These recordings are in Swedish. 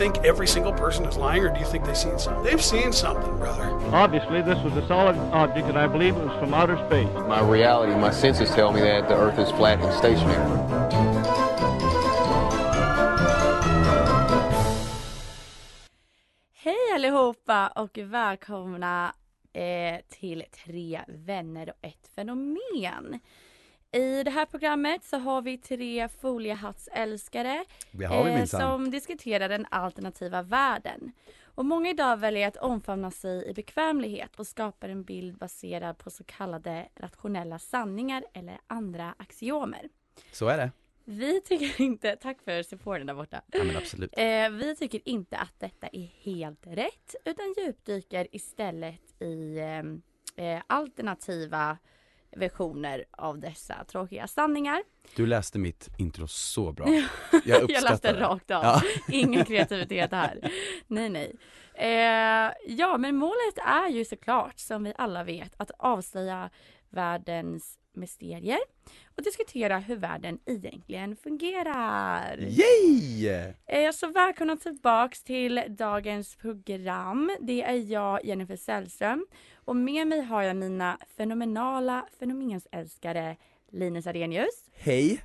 Think every single person is lying, or do you think they've seen something? They've seen something, brother. Obviously, this was a solid object, and I believe it was from outer space. My reality, my senses tell me that the Earth is flat and stationary. Hej allihopa och välkomna eh, till Tre vänner och ett fenomen. I det här programmet så har vi tre foliehattsälskare Det har vi eh, som diskuterar den alternativa världen. Och många idag väljer att omfamna sig i bekvämlighet och skapar en bild baserad på så kallade rationella sanningar eller andra axiomer. Så är det. Vi tycker inte, tack för supporten där borta. Ja men absolut. Eh, vi tycker inte att detta är helt rätt utan djupdyker istället i eh, eh, alternativa versioner av dessa tråkiga sanningar. Du läste mitt intro så bra. Jag uppskattar Jag läste det. rakt av. Ja. Ingen kreativitet här. Nej, nej. Eh, ja, men målet är ju såklart, som vi alla vet, att avslöja världens mysterier och diskutera hur världen egentligen fungerar. Yay! Eh, Så välkomna tillbaks till dagens program. Det är jag, Jennifer Sällström. Och med mig har jag mina fenomenala fenomenälskare Linus Arrhenius Hej!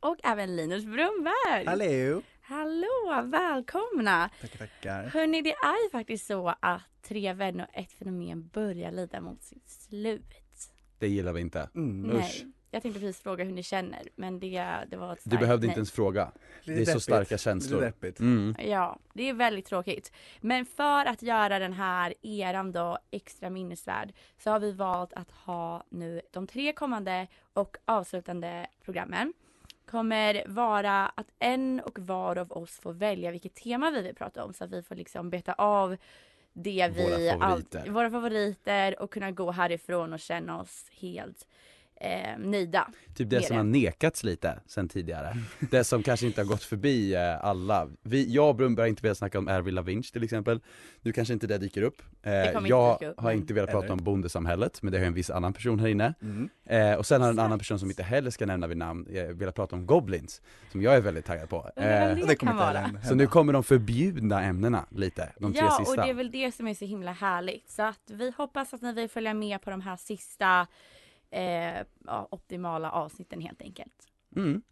och även Linus Brunberg. Hallå! Hallå, välkomna! Tackar, tackar. Hörni, det är ju faktiskt så att Tre vänner och ett fenomen börjar lida mot sitt slut. Det gillar vi inte. Mm. Nej, jag tänkte precis fråga hur ni känner, men det, det var ett Du starkt behövde nej. inte ens fråga. Det är Lite så deppigt. starka känslor. Deppigt. Mm. Ja, det är väldigt tråkigt. Men för att göra den här eran då extra minnesvärd så har vi valt att ha nu de tre kommande och avslutande programmen kommer vara att en och var av oss får välja vilket tema vi vill prata om så att vi får liksom beta av det vi Våra favoriter. Allt, våra favoriter och kunna gå härifrån och känna oss helt eh, nöjda. Typ det som det. har nekats lite sen tidigare. Det som kanske inte har gått förbi eh, alla. Vi, jag och Brunberg har inte velat snacka om Avril Lavigne till exempel. Nu kanske inte det dyker upp. Eh, inte jag dyka upp, har inte velat prata om bondesamhället, men det har en viss annan person här inne. Mm. Eh, och sen har en annan person som inte heller ska nämna vid namn eh, velat prata om Goblins, som jag är väldigt taggad på. Eh, det kommer inte vara. hända. så nu kommer de förbjudna ämnena lite, de tre ja, sista. och det är väl det som är så himla härligt. Så att vi hoppas att ni vill följa med på de här sista eh, ja, optimala avsnitten helt enkelt. Mm.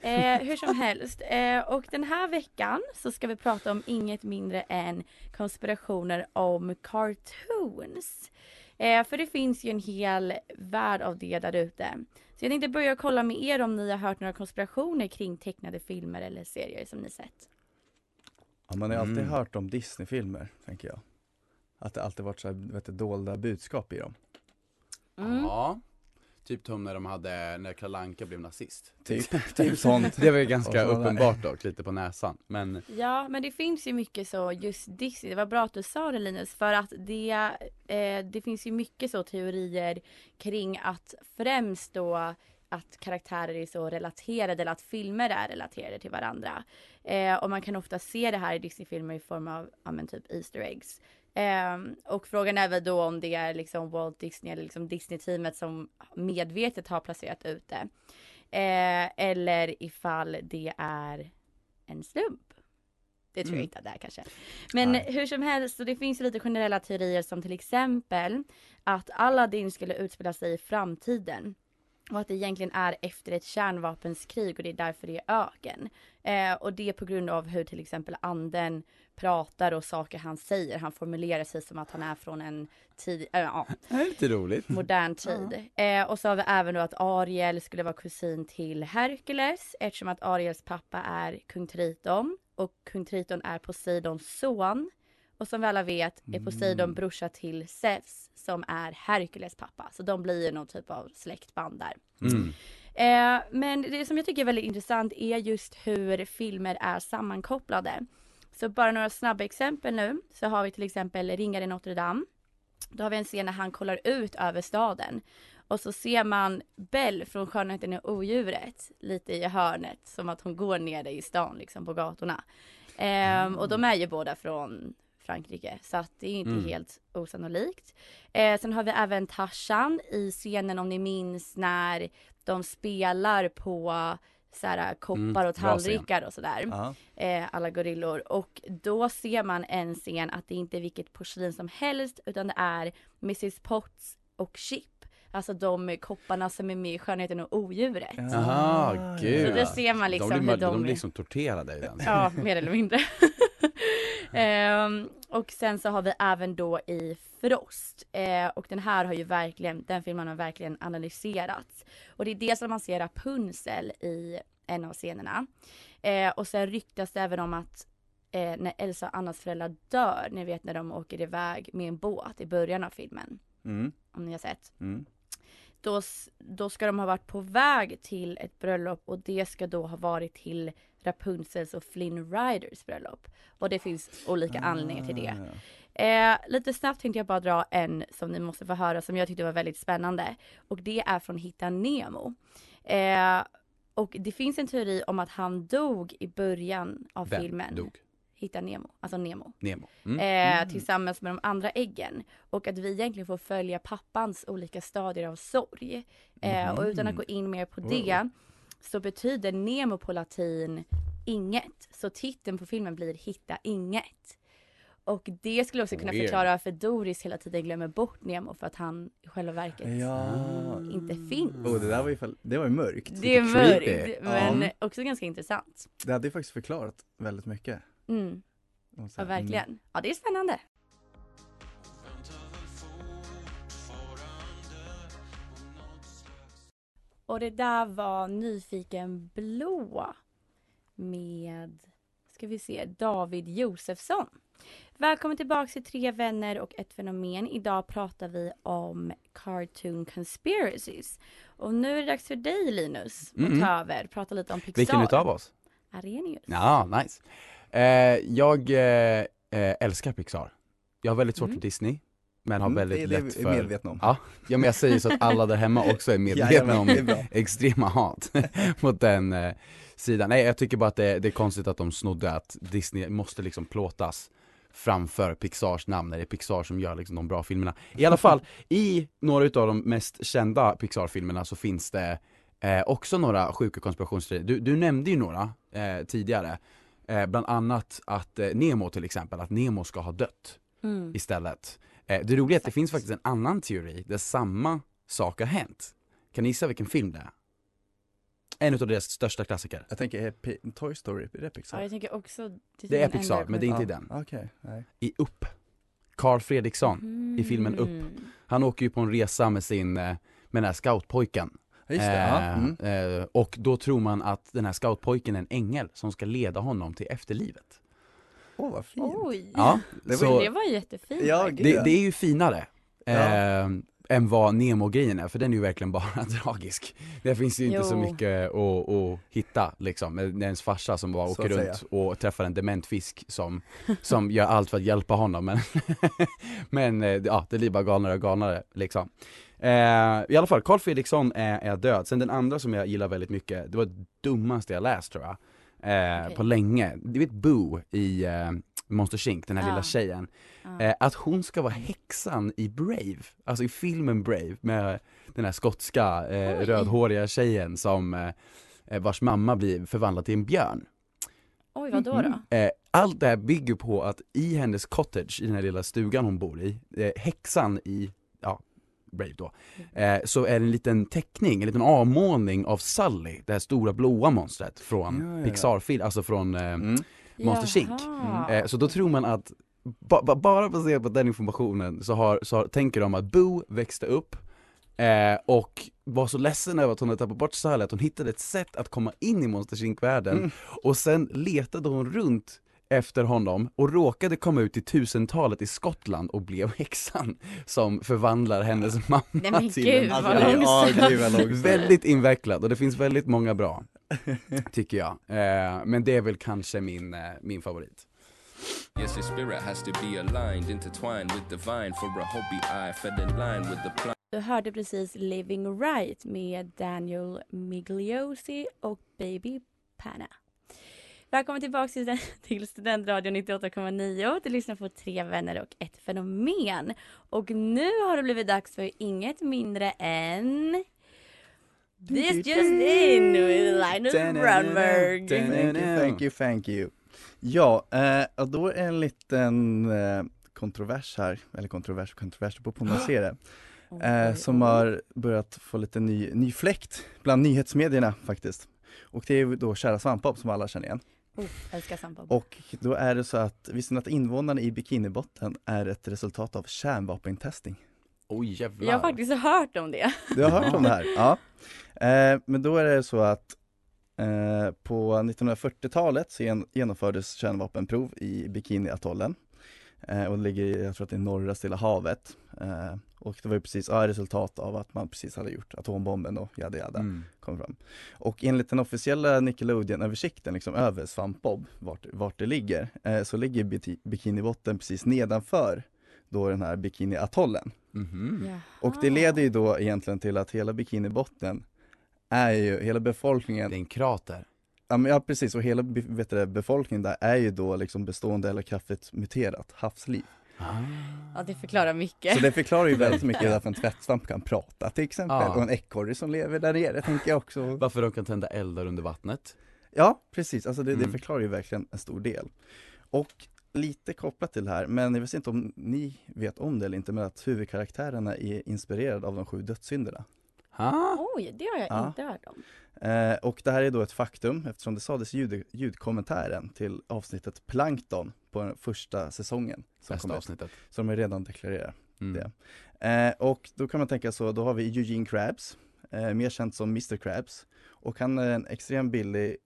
Eh, hur som helst. Eh, och den här veckan så ska vi prata om inget mindre än konspirationer om cartoons. Eh, för det finns ju en hel värld av det där ute. Så jag tänkte börja kolla med er om ni har hört några konspirationer kring tecknade filmer eller serier som ni sett. Ja, man har alltid Mm. hört om Disney-filmer, tänker jag. Att det alltid varit så här, vet du, dolda budskap i dem. Mm. Ja, typ som när de hade, när Kalle Anka blev nazist. Typ, typ sånt. Det var ju ganska uppenbart dock, lite på näsan. Men Ja, men det finns ju mycket så just Disney. Det var bra att du sa det Linus, för att det, eh, det finns ju mycket så teorier kring att främst då att karaktärer är så relaterade eller att filmer är relaterade till varandra. Eh, och man kan ofta se det här i Disney-filmer i form av ja, men typ Easter eggs. Ehm, och frågan är väl då om det är liksom Walt Disney eller liksom Disney-teamet som medvetet har placerat ut det. Eh, eller ifall det är en slump. Det tror jag Mm. inte att det är kanske. Men Nej. hur som helst, så det finns ju lite generella teorier som till exempel att Aladdin skulle utspela sig i framtiden. Och att det egentligen är efter ett kärnvapenskrig och det är därför det är öken. Eh, och det är på grund av hur till exempel anden pratar och saker han säger. Han formulerar sig som att han är från en tid, äh, ja, det är lite roligt. modern tid. Eh, och så har vi även då att Ariel skulle vara kusin till Herkules eftersom att Ariels pappa är kung Triton och kung Triton är Poseidons son. Och som vi alla vet är Poseidon Mm. brorsa till Zeus som är Herkules pappa. Så de blir ju någon typ av släktband där. Mm. Eh, men det som jag tycker är väldigt intressant är just hur filmer är sammankopplade. Så bara några snabba exempel nu så har vi till exempel Ringaren Notre Dame. Då har vi en scen när han kollar ut över staden. Och så ser man Belle från Skönheten och odjuret lite i hörnet som att hon går ner i stan liksom på gatorna. Ehm, och de är ju båda från Frankrike så att det är inte Mm. helt osannolikt. Eh, sen har vi även Tarzan i scenen om ni minns när de spelar på så här, koppar Mm, och tallrikar och sådär. Ja. Eh, alla gorillor. Och då ser man en scen att det inte är vilket porslin som helst utan det är Mrs Potts och Chip. Alltså de kopparna som är med i Skönheten och odjuret. Jaha, gud. Så där ser man liksom de blir, hur de... de blir liksom torterade i den. Ja, mer eller mindre. Ehm, och sen så har vi även då i Frost. Eh, och den här har ju verkligen, den filmen har verkligen analyserats. Och det är dels att man ser Rapunzel i en av scenerna. Eh, och sen ryktas det även om att eh, när Elsa och Annas föräldrar dör, ni vet när de åker iväg med en båt i början av filmen. Mm. Om ni har sett. Mm. Då, då ska de ha varit på väg till ett bröllop och det ska då ha varit till Rapunzels och Flynn Riders bröllop. Och det finns olika anledningar till det. Ah. Eh, lite snabbt tänkte jag bara dra en som ni måste få höra som jag tyckte var väldigt spännande. Och det är från Hitta Nemo. Eh, och det finns en teori om att han dog i början av Vem filmen. dog? Hitta Nemo, alltså Nemo. Nemo. Mm. Eh, tillsammans med de andra äggen. Och att vi egentligen får följa pappans olika stadier av sorg. Eh, och utan att gå in mer på det så betyder Nemo på latin inget. Så titeln på filmen blir Hitta inget. Och det skulle också kunna Weird. förklara varför Doris hela tiden glömmer bort Nemo för att han i själva verket Ja. inte finns. Oh, det där var ju, det var ju mörkt. Det är mörkt men också ganska intressant. Det hade ju faktiskt förklarat väldigt mycket. Mm, ja, verkligen. Ja det är spännande. Och det där var Nyfiken blå med, ska vi se, David Josefsson. Välkommen tillbaka till Tre vänner och ett fenomen. Idag pratar vi om Cartoon Conspiracies. Och nu är det dags för dig Linus att Mm. ta över, prata lite om Pixar. Vilken utav oss? Arrhenius. Ja, nice. Eh, jag eh, eh, älskar Pixar. Jag har väldigt svårt Mm. för Disney. Men har Mm, väldigt det är lätt för... medvetna om. Ja, ja men jag säger så att alla där hemma också är medvetna om det är bra. extrema hat mot den eh, sidan. Nej jag tycker bara att det, det är konstigt att de snodde att Disney måste liksom plåtas framför Pixars namn när det är Pixar som gör liksom de bra filmerna. I alla fall, i några utav de mest kända Pixar-filmerna så finns det eh, också några sjuka konspirationsteorier. Du, du nämnde ju några eh, tidigare, eh, bland annat att eh, Nemo till exempel, att Nemo ska ha dött Mm. istället. Eh, det roliga är att det finns faktiskt en annan teori där samma sak har hänt. Kan ni gissa vilken film det är? En utav deras största klassiker. Jag tänker, är P- Toy Story, är det Ja, Pixar? jag tänker också Det är Pixar, men det är inte i den. Okej, nej. I Upp. Carl Fredriksson, i filmen Upp. Mm. han åker ju på en resa med sin, eh, med den här scoutpojken. Just det, ja. Eh, Mm. eh, och då tror man att den här scoutpojken är en ängel som ska leda honom till efterlivet. Åh vad fint. Oj, Ja, Det var så det var jättefint. Ja, det, det är ju finare. Ja. Eh, än vad Nemo-grejen är, för den är ju verkligen bara tragisk. Det finns ju inte så Jo. mycket att, att hitta liksom, med ens farsa som bara Så åker runt och träffar en dement fisk som, som gör allt för att hjälpa honom men, men ja, det blir bara galnare och galnare liksom. Eh, I alla fall, Carl Fredriksson är, är död, sen den andra som jag gillar väldigt mycket, det var det dummaste jag läst tror jag, eh, Okej. på länge. Du vet Boo i eh, Monster Inc, den här Ja. lilla tjejen. Eh, att hon ska vara häxan i Brave, alltså i filmen Brave med den här skotska eh, rödhåriga tjejen som eh, eh, vars mamma blir förvandlad till en björn. Oj, vad då då? Eh, allt det här bygger på att i hennes cottage, i den här lilla stugan hon bor i, häxan i, ja, Brave då, eh, så är det en liten teckning, en liten avmålning av Sully, det här stora blåa monstret från Ja, ja, ja. Pixar-film, alltså från eh, Mm. Monster Inc. Jaha. Eh, så då tror man att, ba, ba, bara baserat på den informationen så, har, så har, tänker de att Boo växte upp eh, och var så ledsen över att hon hade tappat bort Sally att hon hittade ett sätt att komma in i Monsters Inc-världen Mm. och sen letade hon runt efter honom och råkade komma ut i tusentalet i Skottland och blev häxan som förvandlar hennes mamma Nej men till gud en Alltså, ja, gud vad. Väldigt invecklat och det finns väldigt många bra, tycker jag. Eh, men det är väl kanske min, eh, min favorit. Yes, your spirit has to be aligned, intertwined with divine for a hobby I fed in line with the plan. Du hörde precis Living Right med Daniel Migliosi och Baby Panna. Välkommen tillbaka till, till Studentradion 98,9. Du lyssnar på Tre vänner och ett fenomen. Och nu har det blivit dags för inget mindre än This just in with Linus Brandberg. Thank you, thank you, thank you. Ja, eh, och då är en liten eh, kontrovers här, eller kontrovers, kontrovers, på hur man ser det. Eh, som har börjat få lite ny, ny fläkt bland nyhetsmedierna faktiskt. Och det är då Kära Svampbob som alla känner igen. Oh, älskar svampbob. Och då är det så att, visste ni att invånarna i Bikinibotten är ett resultat av kärnvapentesting? Oj jävlar. Jag har faktiskt hört om det. Du har hört om det här? Ja. Eh, men då är det så att eh, på 1940-talet så gen- genomfördes kärnvapenprov i Bikiniatollen. Eh, och det ligger, i- jag tror att det är norra Stilla havet. Eh, och det var ju precis, ja, resultat av att man precis hade gjort atombomben och jada jada Mm. kom fram. Och enligt den officiella Nickelodeon-översikten liksom över Svampbob, vart, vart det ligger, eh, så ligger Biki- Bikinibotten precis nedanför då den här Bikiniatollen. Mhm. Och det leder ju då egentligen till att hela Bikinibotten är ju, hela befolkningen, Det är en krater. Ja, men ja precis, och hela vet du, det, befolkningen där är ju då liksom bestående eller kraftigt muterat havsliv. Ja, det förklarar mycket. Så det förklarar ju väldigt mycket varför en tvättsvamp kan prata till exempel, Ja. och en ekorre som lever där nere tänker jag också. Varför de kan tända eldar under vattnet. Ja, precis, alltså det, det Mm. förklarar ju verkligen en stor del. Och lite kopplat till det här, men jag vet inte om ni vet om det eller inte, men att huvudkaraktärerna är inspirerade av de sju dödssynderna. Ha? Oj, det har jag Ja. inte hört om. Eh, och det här är då ett faktum eftersom det sades i ljud, ljudkommentären till avsnittet Plankton på den första säsongen. Som Bästa kom avsnittet. De har redan deklarerat Mm. det. Eh, och då kan man tänka så, då har vi Eugene Krabs, eh, mer känd som Mr Krabs. Och han är en extremt billig,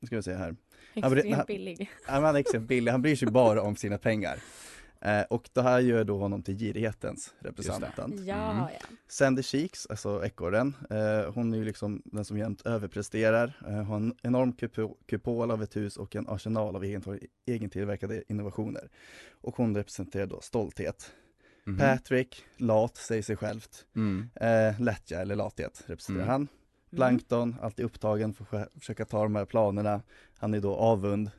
nu ska vi se här, Extremt billig. Ja, men han är extremt billig, han bryr sig bara om sina pengar. Eh, och det här gör då honom till girighetens representant. Ja, Mm. ja. Sandy Cheeks, alltså ekorren, eh, hon är ju liksom den som jämt överpresterar, eh, har en enorm kupo- kupol av ett hus och en arsenal av egen- egentillverkade innovationer. Och hon representerar då stolthet. Mhm. Patrick, lat, säger sig självt. Mm. Eh, lättja eller lathet representerar Mm. han. Plankton, alltid upptagen för att försö- försöka ta de här planerna. Han är då avund.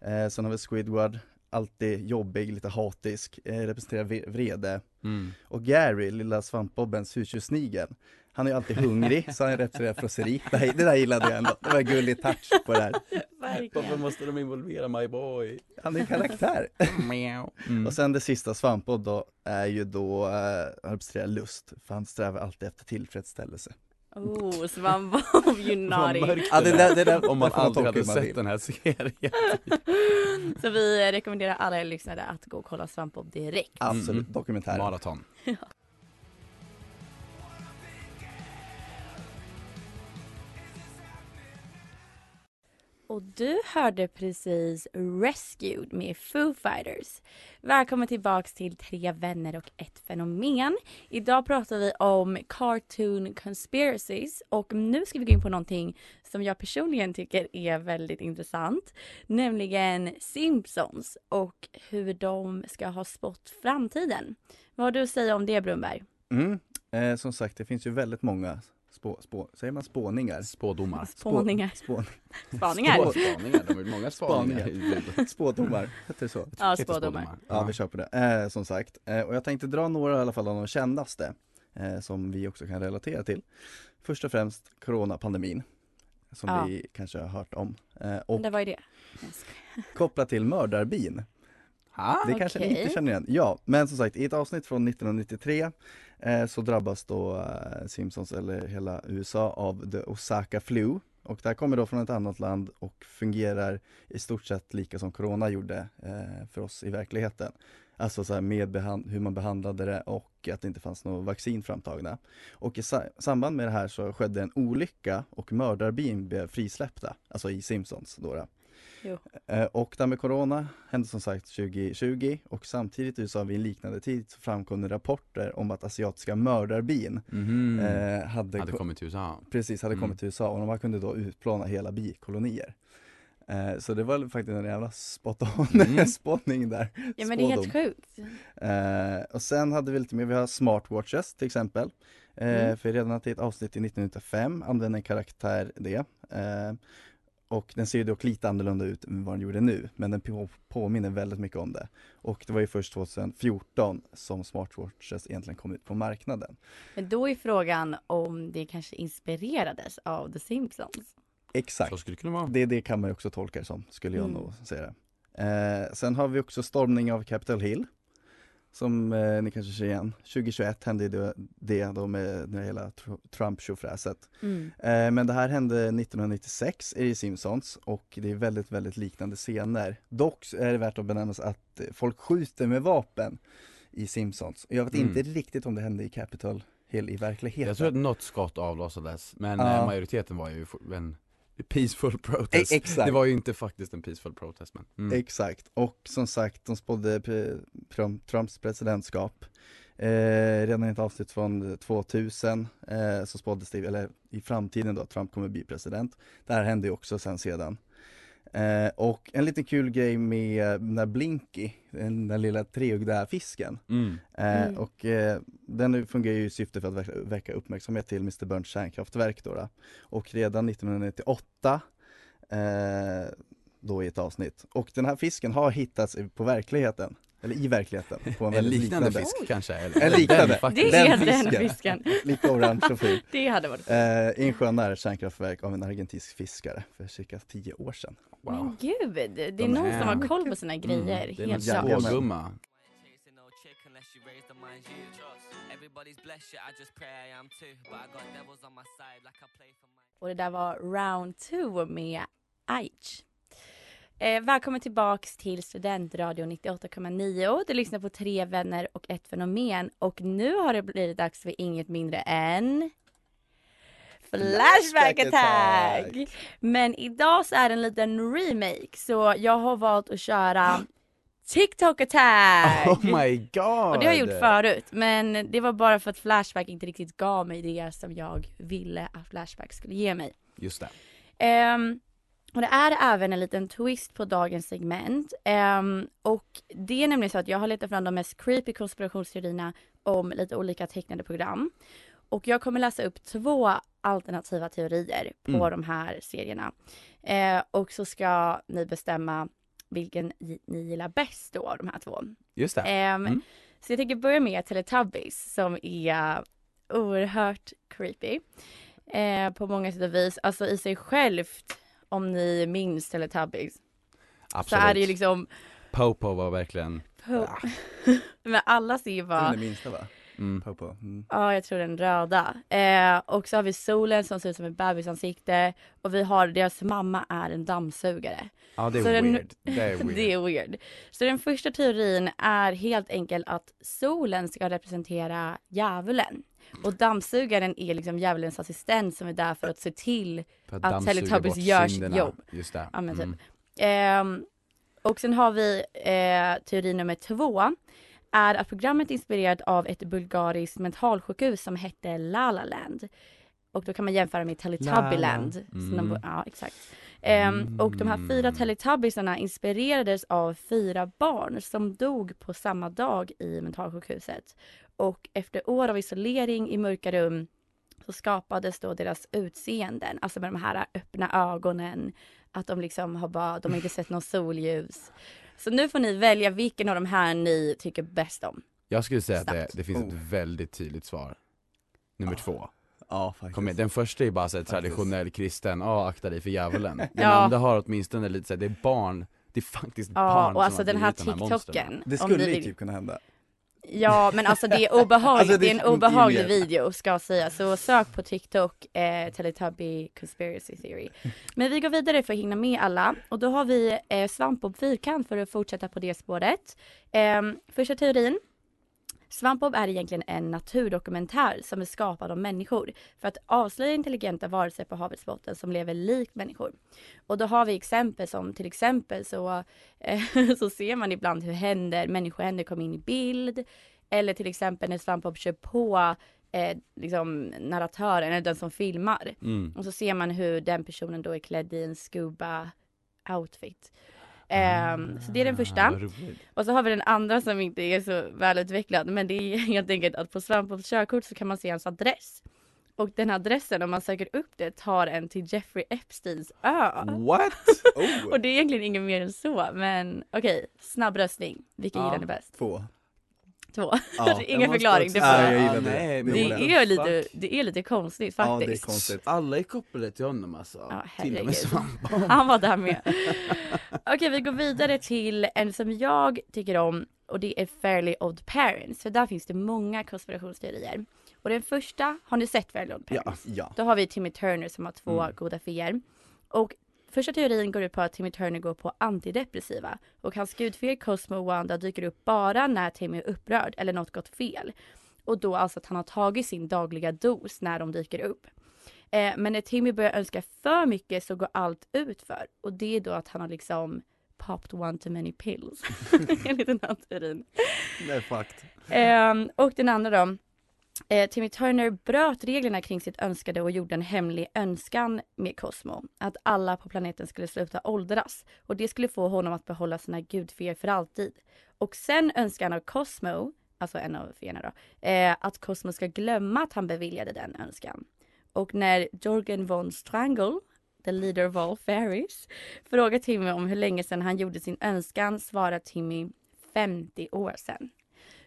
Eh, sen har vi Squidward, alltid jobbig, lite hatisk, eh, representerar vrede. Mm. Och Gary, lilla svampbobbens husdjurssnigel, han är ju alltid hungrig, så han representerar frosseri. Det, här, det där gillade jag ändå, det var en gullig touch på det här. Verkligen. måste de involvera my boy? Han är en karaktär. Mm. Och sen det sista svampbob då, är ju då, eh, han representerar lust, för han strävar alltid efter tillfredsställelse. Oh, svampbob, you naughty. Ja, det där- det där- Om man man aldrig hade man sett den här serien. Så vi rekommenderar alla er lyssnare att gå och kolla svampbob direkt. Absolut, Mm. dokumentär. Maraton. Och du hörde precis Rescued med Foo Fighters. Välkommen tillbaks till Tre vänner och ett fenomen. Idag pratar vi om cartoon conspiracies och nu ska vi gå in på någonting som jag personligen tycker är väldigt intressant. Nämligen Simpsons och hur de ska ha spått framtiden. Vad har du att säga om det Brunberg? Mm. Eh, som sagt, det finns ju väldigt många spå, spå, säger man spåningar? Spådomar. Spåningar. Spå, Spaningar. Spaningar, de har många spaningar. Spaningar. spådomar, heter det så? Ja, spådomar. Ja, vi kör på det. Eh, som sagt, eh, och jag tänkte dra några i alla fall av de kändaste, eh, som vi också kan relatera till. Först och främst coronapandemin, som Ja. vi kanske har hört om. Eh, och Det var ju det. Kopplat till mördarbin, Ha? det kanske ni okej. inte känner igen. Ja, men som sagt, i ett avsnitt från 1993 eh, Eh, så drabbas då eh, Simpsons, eller hela USA, av the Osaka flu. Och det här kommer då från ett annat land och fungerar i stort sett lika som Corona gjorde eh, för oss i verkligheten. Alltså så här med hur man behandlade det och att det inte fanns något vaccin framtagna. Och i sa- samband med det här så skedde en olycka och mördarbin blev frisläppta, alltså i Simpsons då. då. Jo. Eh, Och det här med Corona hände som sagt 2020 och samtidigt i USA vid en liknande tid så framkom det rapporter om att asiatiska mördarbin eh, hade, Hade ko- kommit till USA. precis hade Mm. kommit till USA och de här kunde då utplåna hela bikolonier. Eh, så det var faktiskt en jävla spot on Mm. spånning där. Ja men det är helt sjukt. Eh, och sen hade vi lite mer, vi har smartwatches till exempel. Mm. För redan till ett avsnitt i 1995 använde en karaktär det. Och den ser ju dock lite annorlunda ut än vad den gjorde nu, men den på- påminner väldigt mycket om det. Och det var ju först 2014 som smartwatches egentligen kom ut på marknaden. Men då är frågan om det kanske inspirerades av The Simpsons. Exakt. Så skulle det kunna vara. Det, det kan man ju också tolka det som, skulle jag Mm. nog säga. Eh, sen har vi också stormning av Capitol Hill. Som eh, ni kanske känner igen. 2021 hände det, det då med det hela tr- Trump-tjofräset. Mm. Eh, men det här hände 1996 i Simpsons och det är väldigt, väldigt liknande scener. Dock är det värt att benämna att folk skjuter med vapen i Simpsons. Jag vet Mm. inte riktigt om det hände i Capitol Hill i verkligheten. Jag tror att något skott avlossades, men Ja. eh, majoriteten var ju en peaceful protest. E- exakt. Det var ju inte faktiskt en peaceful protest men. Mm. Exakt, och som sagt de spådde Trumps presidentskap eh, Redan i ett avsnitt från 2000 eh, så spåddes det, eller i framtiden då, att Trump kommer bli president Det här hände ju också sen sedan eh, Och en liten kul grej med den där Blinky, den där lilla treögda fisken Mm. Eh, Mm. Och eh, den fungerar ju i syfte för att väcka, väcka uppmärksamhet till Mr Burns kärnkraftverk då, då. Och redan 1998 eh, då i ett avsnitt. Och den här fisken har hittats i- på verkligheten, eller i verkligheten. På en, En väldigt liknande fisk kanske? Eller? En liknande. Den. Det är Den den fisken. fisken. Lite orange och fin. Det hade varit Eh, I en sjö nära kärnkraftverk av en argentinsk fiskare för cirka tio år sedan. Wow. Men gud, det är De någon är- som har koll på sina grejer. Mm. Det är Helt spågumma. my. Och det där var round two med Aich. Eh, välkommen tillbaks till Studentradio 98,9. Du lyssnar på Tre vänner och ett fenomen. Och nu har det blivit dags för inget mindre än Flashback attack! Men idag så är det en liten remake. Så jag har valt att köra TikTok attack! Oh my god! Och det har jag gjort förut men det var bara för att Flashback inte riktigt gav mig det som jag ville att Flashback skulle ge mig. Just det. Ehm, och det är även en liten twist på dagens segment. Ehm, och det är nämligen så att jag har letat fram de mest creepy konspirationsteorierna om lite olika tecknade program. Och jag kommer läsa upp två alternativa teorier på Mm. de här serierna. Eh, och så ska ni bestämma vilken ni gillar bäst då av de här två. Just det. Ehm, Mm. Så jag tänker börja med Teletubbies som är oerhört creepy. Eh, på många sätt och vis. Alltså i sig självt, om ni minns Teletubbies, Absolut. så är det ju liksom Popo var verkligen, po- Men alla ser ju Det bara, den minsta va? Mm. Popo. Mm. ja jag tror den röda. Eh, och så har vi solen som ser ut som ett bebisansikte. Och vi har, deras mamma är en dammsugare. ja det är Så den- weird. Det är weird. Det är weird. Så den första teorin är helt enkelt att solen ska representera djävulen. Och dammsugaren är liksom djävulens assistent som är där för att se till att dammsuga Teletubbies gör sitt jobb. Just det. Ja, men typ. Mm. Ehm, och sen har vi eh, teori nummer två. Är att programmet är inspirerat av ett bulgariskt mentalsjukhus som hette La La Land. Och då kan man jämföra med Teletubbyland. Mm. Ja, exakt. Ehm, och de här fyra Mm. Teletubbiesarna inspirerades av fyra barn som dog på samma dag i mentalsjukhuset. Och efter år av isolering i mörka rum så skapades då deras utseenden, alltså med de här öppna ögonen, att de liksom har bara, de har inte sett någon solljus. Så nu får ni välja vilken av de här ni tycker bäst om. Jag skulle säga att det, Snabbt. det finns ett Oh. väldigt tydligt svar. Nummer två. Ja faktiskt. Kom igen, den första är bara så här traditionell kristen, ja akta dig för djävulen. Den Ja. andra har åtminstone lite såhär, det är barn, det är faktiskt Ja, barn och som alltså har den här blivit de monstren. TikToken. Det om skulle ju vill- typ kunna hända. Ja men alltså det är obehagligt, Alltså, det är en obehaglig video ska jag säga. Så sök på TikTok, eh, Teletubby Conspiracy Theory. Men vi går vidare för att hinna med alla. Och då har vi eh, Svampbob Fyrkant för att fortsätta på det spåret. Eh, första teorin. Svampbob är egentligen en naturdokumentär som är skapad av människor för att avslöja intelligenta varelser på havets botten som lever likt människor. Och då har vi exempel som till exempel så, eh, så ser man ibland hur händer, människohänder kommer in i bild. Eller till exempel när Svampbob kör på eh, liksom narratören eller den som filmar. Mm. Och så ser man hur den personen då är klädd i en scuba outfit. Ehm, så det är den Ah, första. roligt. Och så har vi den andra som inte är så välutvecklad men det är helt enkelt att på Svampbolls körkort så kan man se hans adress. Och den adressen om man söker upp det tar en till Jeffrey Epsteins ö. What? Oh, Och det är egentligen inget mer än så men okej, snabb röstning. Vilken Ja. gillar ni bäst? två. Två. Ja. Ingen förklaring. Det, Ja, nej, är lite, det är lite konstigt Ja, det är faktiskt. konstigt. Alla är kopplade till honom alltså. Ja, till och med Svamp. Han var där med. Okej, vi går vidare till en som jag tycker om och det är Fairly Odd Parents. För där finns det många konspirationsteorier. Och den första, har ni sett Fairly Odd Ja, Parents? ja. Då har vi Timmy Turner som har två Mm. goda feer. Och första teorin går ut på att Timmy Turner går på antidepressiva. Och hans gudfeer Cosmo och Wanda dyker upp bara när Timmy är upprörd eller något gått fel. Och då alltså att han har tagit sin dagliga dos när de dyker upp. Eh, men när Timmy börjar önska för mycket så går allt ut för Och det är då att han har liksom popped one too many pills. Enligt den här teorin. Det är fakt. Ehm, och den andra då. Eh, Timmy Turner bröt reglerna kring sitt önskade och gjorde en hemlig önskan med Cosmo. Att alla på planeten skulle sluta åldras. Och det skulle få honom att behålla sina gudfeer för alltid. Och sen önskar han av Cosmo, alltså en av feerna då, eh, att Cosmo ska glömma att han beviljade den önskan. Och när Jorgen von Strangle, the leader of all fairies, frågar Timmy om hur länge sedan han gjorde sin önskan svarar Timmy 50 år sedan.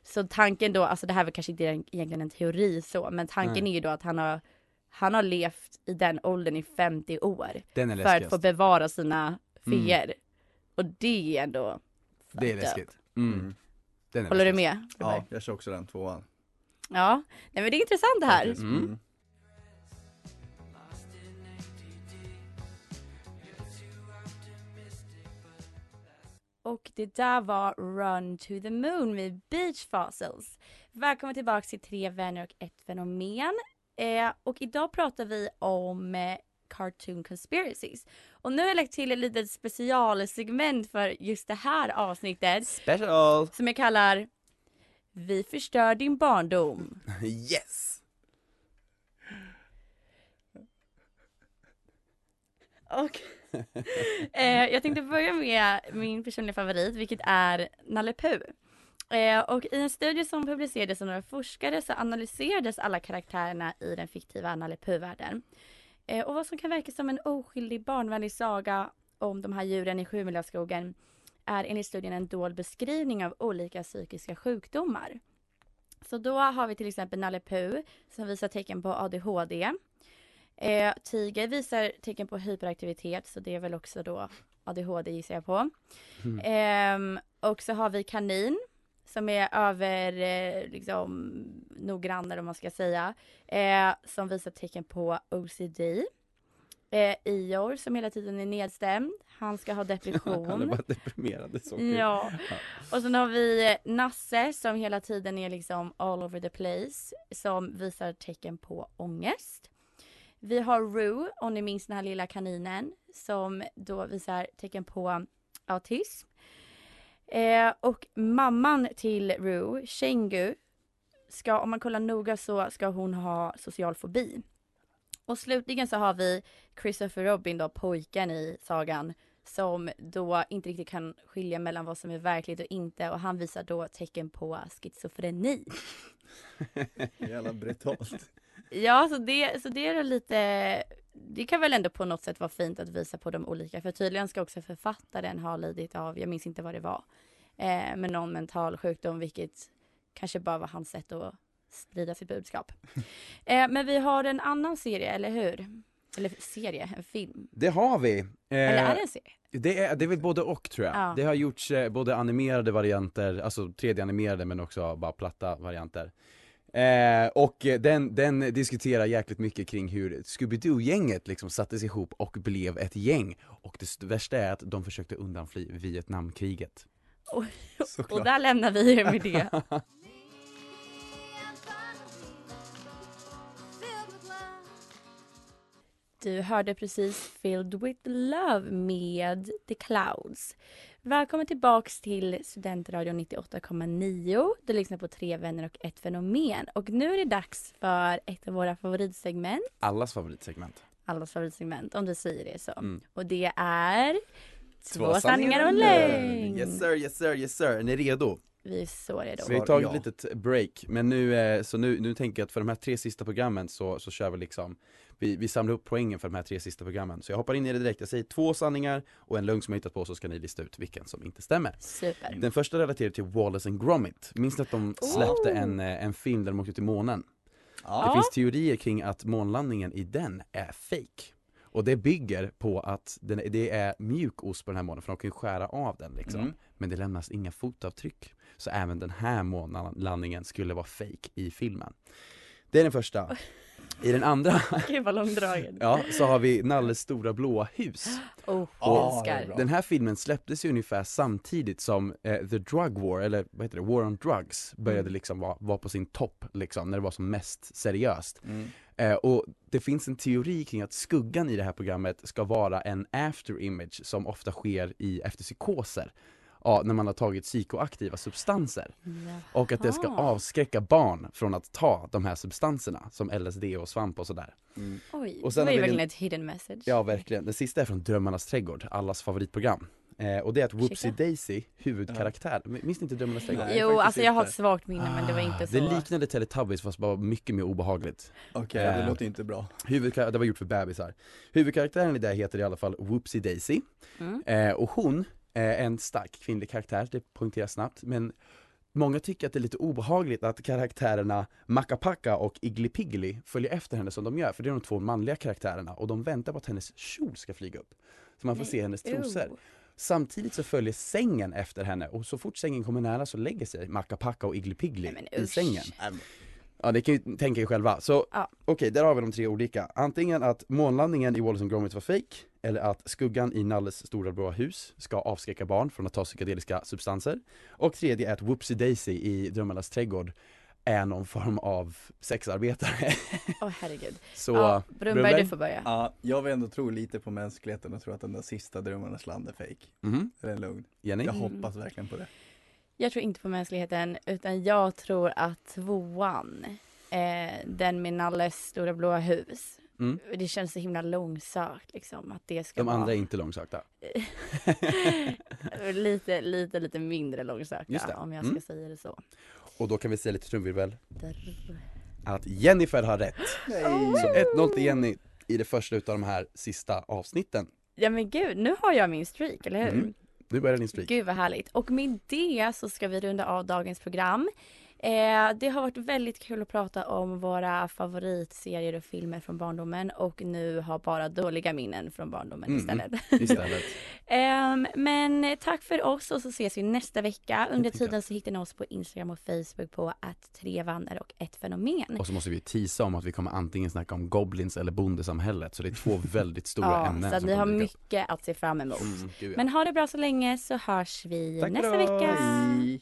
Så tanken då, alltså det här är väl kanske inte egentligen en teori så, men tanken Nej. är ju då att han har, han har levt i den åldern i 50 år Den är för att få bevara sina Mm. feer. Och det är ändå Det är läskigt. Mm. Mm. Den är Håller du läskigast. med? Ja, jag kör också den tvåan. Ja, nej men det är intressant det här. Mm. Och det där var Run to the Moon med Beach Fossils. Välkommen tillbaka till Tre vänner och ett fenomen. Eh, och idag pratar vi om eh, Cartoon Conspiracies. Och nu har jag lagt till ett litet specialsegment för just det här avsnittet Special! som jag kallar Vi förstör din barndom. Yes! Och eh, jag tänkte börja med min personliga favorit, vilket är Nalle Puh. Eh, och i en studie som publicerades av några forskare så analyserades alla karaktärerna i den fiktiva Nalle Puh-världen. Eh, och vad som kan verka som en oskyldig barnvänlig saga om de här djuren i Sjumilaskogen är enligt studien en dold beskrivning av olika psykiska sjukdomar. Så då har vi till exempel Nalle Puh som visar tecken på ADHD. Eh, tiger visar tecken på hyperaktivitet så det är väl också då ADHD gissar jag på. Mm. Ehm, och så har vi kanin som är över eh, liksom noggrannare om man ska säga. Eh, som visar tecken på OCD. Eh, Ior som hela tiden är nedstämd. Han ska ha depression. Han är bara deprimerad, så kul. Ja. Och sen har vi eh, Nasse som hela tiden är liksom all over the place. Som visar tecken på ångest. Vi har Rue, om ni minns den här lilla kaninen. Som då visar tecken på autism. Eh, och mamman till Rue, Shengu, ska, om man kollar noga så ska hon ha social fobi. Och slutligen så har vi Christopher Robin då, pojken i sagan som då inte riktigt kan skilja mellan vad som är verkligt och inte och han visar då tecken på schizofreni. Jävla brutalt. Ja, så det, så det är lite, det kan väl ändå på något sätt vara fint att visa på de olika, för tydligen ska också författaren ha lidit av, jag minns inte vad det var, eh, men någon mental sjukdom, vilket kanske bara var hans sätt att sprida sitt budskap. Eh, men vi har en annan serie, eller hur? Eller serie, en film. Det har vi! Eh, Eller är det en serie? Det är, det är väl både och tror jag. Ja. Det har gjorts eh, både animerade varianter, alltså 3D-animerade men också bara platta varianter. Eh, och den, den diskuterar jäkligt mycket kring hur Scooby-Doo-gänget liksom sattes ihop och blev ett gäng. Och det st- värsta är att de försökte undanfly Vietnamkriget. Och, och där lämnar vi er med det. Du hörde precis Filled with Love med The Clouds. Välkommen tillbaks till Studentradion 98,9. Du lyssnar på Tre vänner och ett fenomen. Och nu är det dags för ett av våra favoritsegment. Allas favoritsegment. Allas favoritsegment, om du säger det så. Mm. Och det är Två sanningar och en lögn. Yes sir, yes sir, yes sir. Är ni redo? Vi är så redo. Vi har tagit ja. ett litet break, men nu, eh, så nu, nu tänker jag att för de här tre sista programmen så, så kör vi liksom vi, vi samlar upp poängen för de här tre sista programmen. Så jag hoppar in i det direkt, jag säger två sanningar och en lögn som jag hittat på så ska ni lista ut vilken som inte stämmer. Super. Den första relaterar till Wallace and Gromit. Minns ni att de släppte en, eh, en film där de åkte ut till månen? Ja. Det finns teorier kring att månlandningen i den är fake. Och det bygger på att den, det är mjukost på den här månen för de kan skära av den liksom. Mm. Men det lämnas inga fotavtryck. Så även den här månlandningen skulle vara fake i filmen. Det är den första. I den andra, Gud vad långdragen. ja, så har vi Nalles stora blåa hus. Oh, bra. Den här filmen släpptes ju ungefär samtidigt som eh, The Drug War, eller vad heter det, War on Drugs började Mm. liksom vara, vara på sin topp liksom, när det var som mest seriöst. Mm. Eh, och det finns en teori kring att skuggan i det här programmet ska vara en after image som ofta sker i efter psykoser. Ja, när man har tagit psykoaktiva substanser. Och att det ska Jaha. avskräcka barn från att ta de här substanserna som LSD och svamp och sådär. Mm. Oj, Och sen det var ju verkligen den- ett hidden message. Ja verkligen, den sista är från Drömmarnas trädgård, allas favoritprogram. Eh, och det är att Whoopsie. Daisy, huvudkaraktär, minns ni inte Drömmarnas trädgård? Nej, jo, alltså jag har ett svagt minne men det var inte så. Det liknade Teletubbies fast bara mycket mer obehagligt. Okej, Eh. det låter inte bra. Huvudkar- det var gjort för bebisar. Huvudkaraktären i det heter i alla fall Whoopsie Daisy. Mm. Eh, och hon en stark kvinnlig karaktär, det poängteras snabbt. Men många tycker att det är lite obehagligt att karaktärerna Makapaka och Iggly Piggly följer efter henne som de gör. För det är de två manliga karaktärerna och de väntar på att hennes kjol ska flyga upp. Så man får Nej, se hennes trosor. ew. Samtidigt så följer sängen efter henne och så fort sängen kommer nära så lägger sig Makapaka och Iggly Piggly Nej, men i sängen. Ja det kan ju tänka er själva. Så Ja. okej, där har vi de tre olika. Antingen att månlandningen i Wallace and Gromit var fake eller att skuggan i Nalles stora blåa hus ska avskräcka barn från att ta psykedeliska substanser. Och tredje är att Whoopsie Daisy i Drömmarnas trädgård är någon form av sexarbetare. Åh herregud. Så, ja, Brunberg Brunberg? du får börja. Ja, jag vill ändå tro lite på mänskligheten och tro att den där sista drömmarnas land är fake. Mhm. Är det lugn? Jenny? Jag Mm. hoppas verkligen på det. Jag tror inte på mänskligheten utan jag tror att tvåan, eh, den med Nalles stora blåa hus. Mm. Det känns så himla långsökt liksom att det ska De vara andra är inte långsökta. lite, lite, lite mindre långsökta om jag ska Mm. säga det så. Och då kan vi säga lite trumvirvel att Jennifer har rätt. Så 1-0 till Jenny i det första utav de här sista avsnitten. Ja men gud, nu har jag min streak, eller hur? Mm. Nu börjar din streak. Gud vad härligt. Och med det så ska vi runda av dagens program. Eh, det har varit väldigt kul att prata om våra favoritserier och filmer från barndomen och nu har bara dåliga minnen från barndomen Mm. istället. Istället. Ehm, men tack för oss och så ses vi nästa vecka. Under tiden så hittar ni oss på Instagram och Facebook på att tre vänner och ett fenomen. Och så måste vi tisa om att vi kommer antingen snacka om goblins eller bondesamhället. Så det är två väldigt stora Ja, ämnen så att ni har upp. mycket att se fram emot. Mm, gud ja. Men ha det bra så länge så hörs vi Tack nästa vecka. Hej.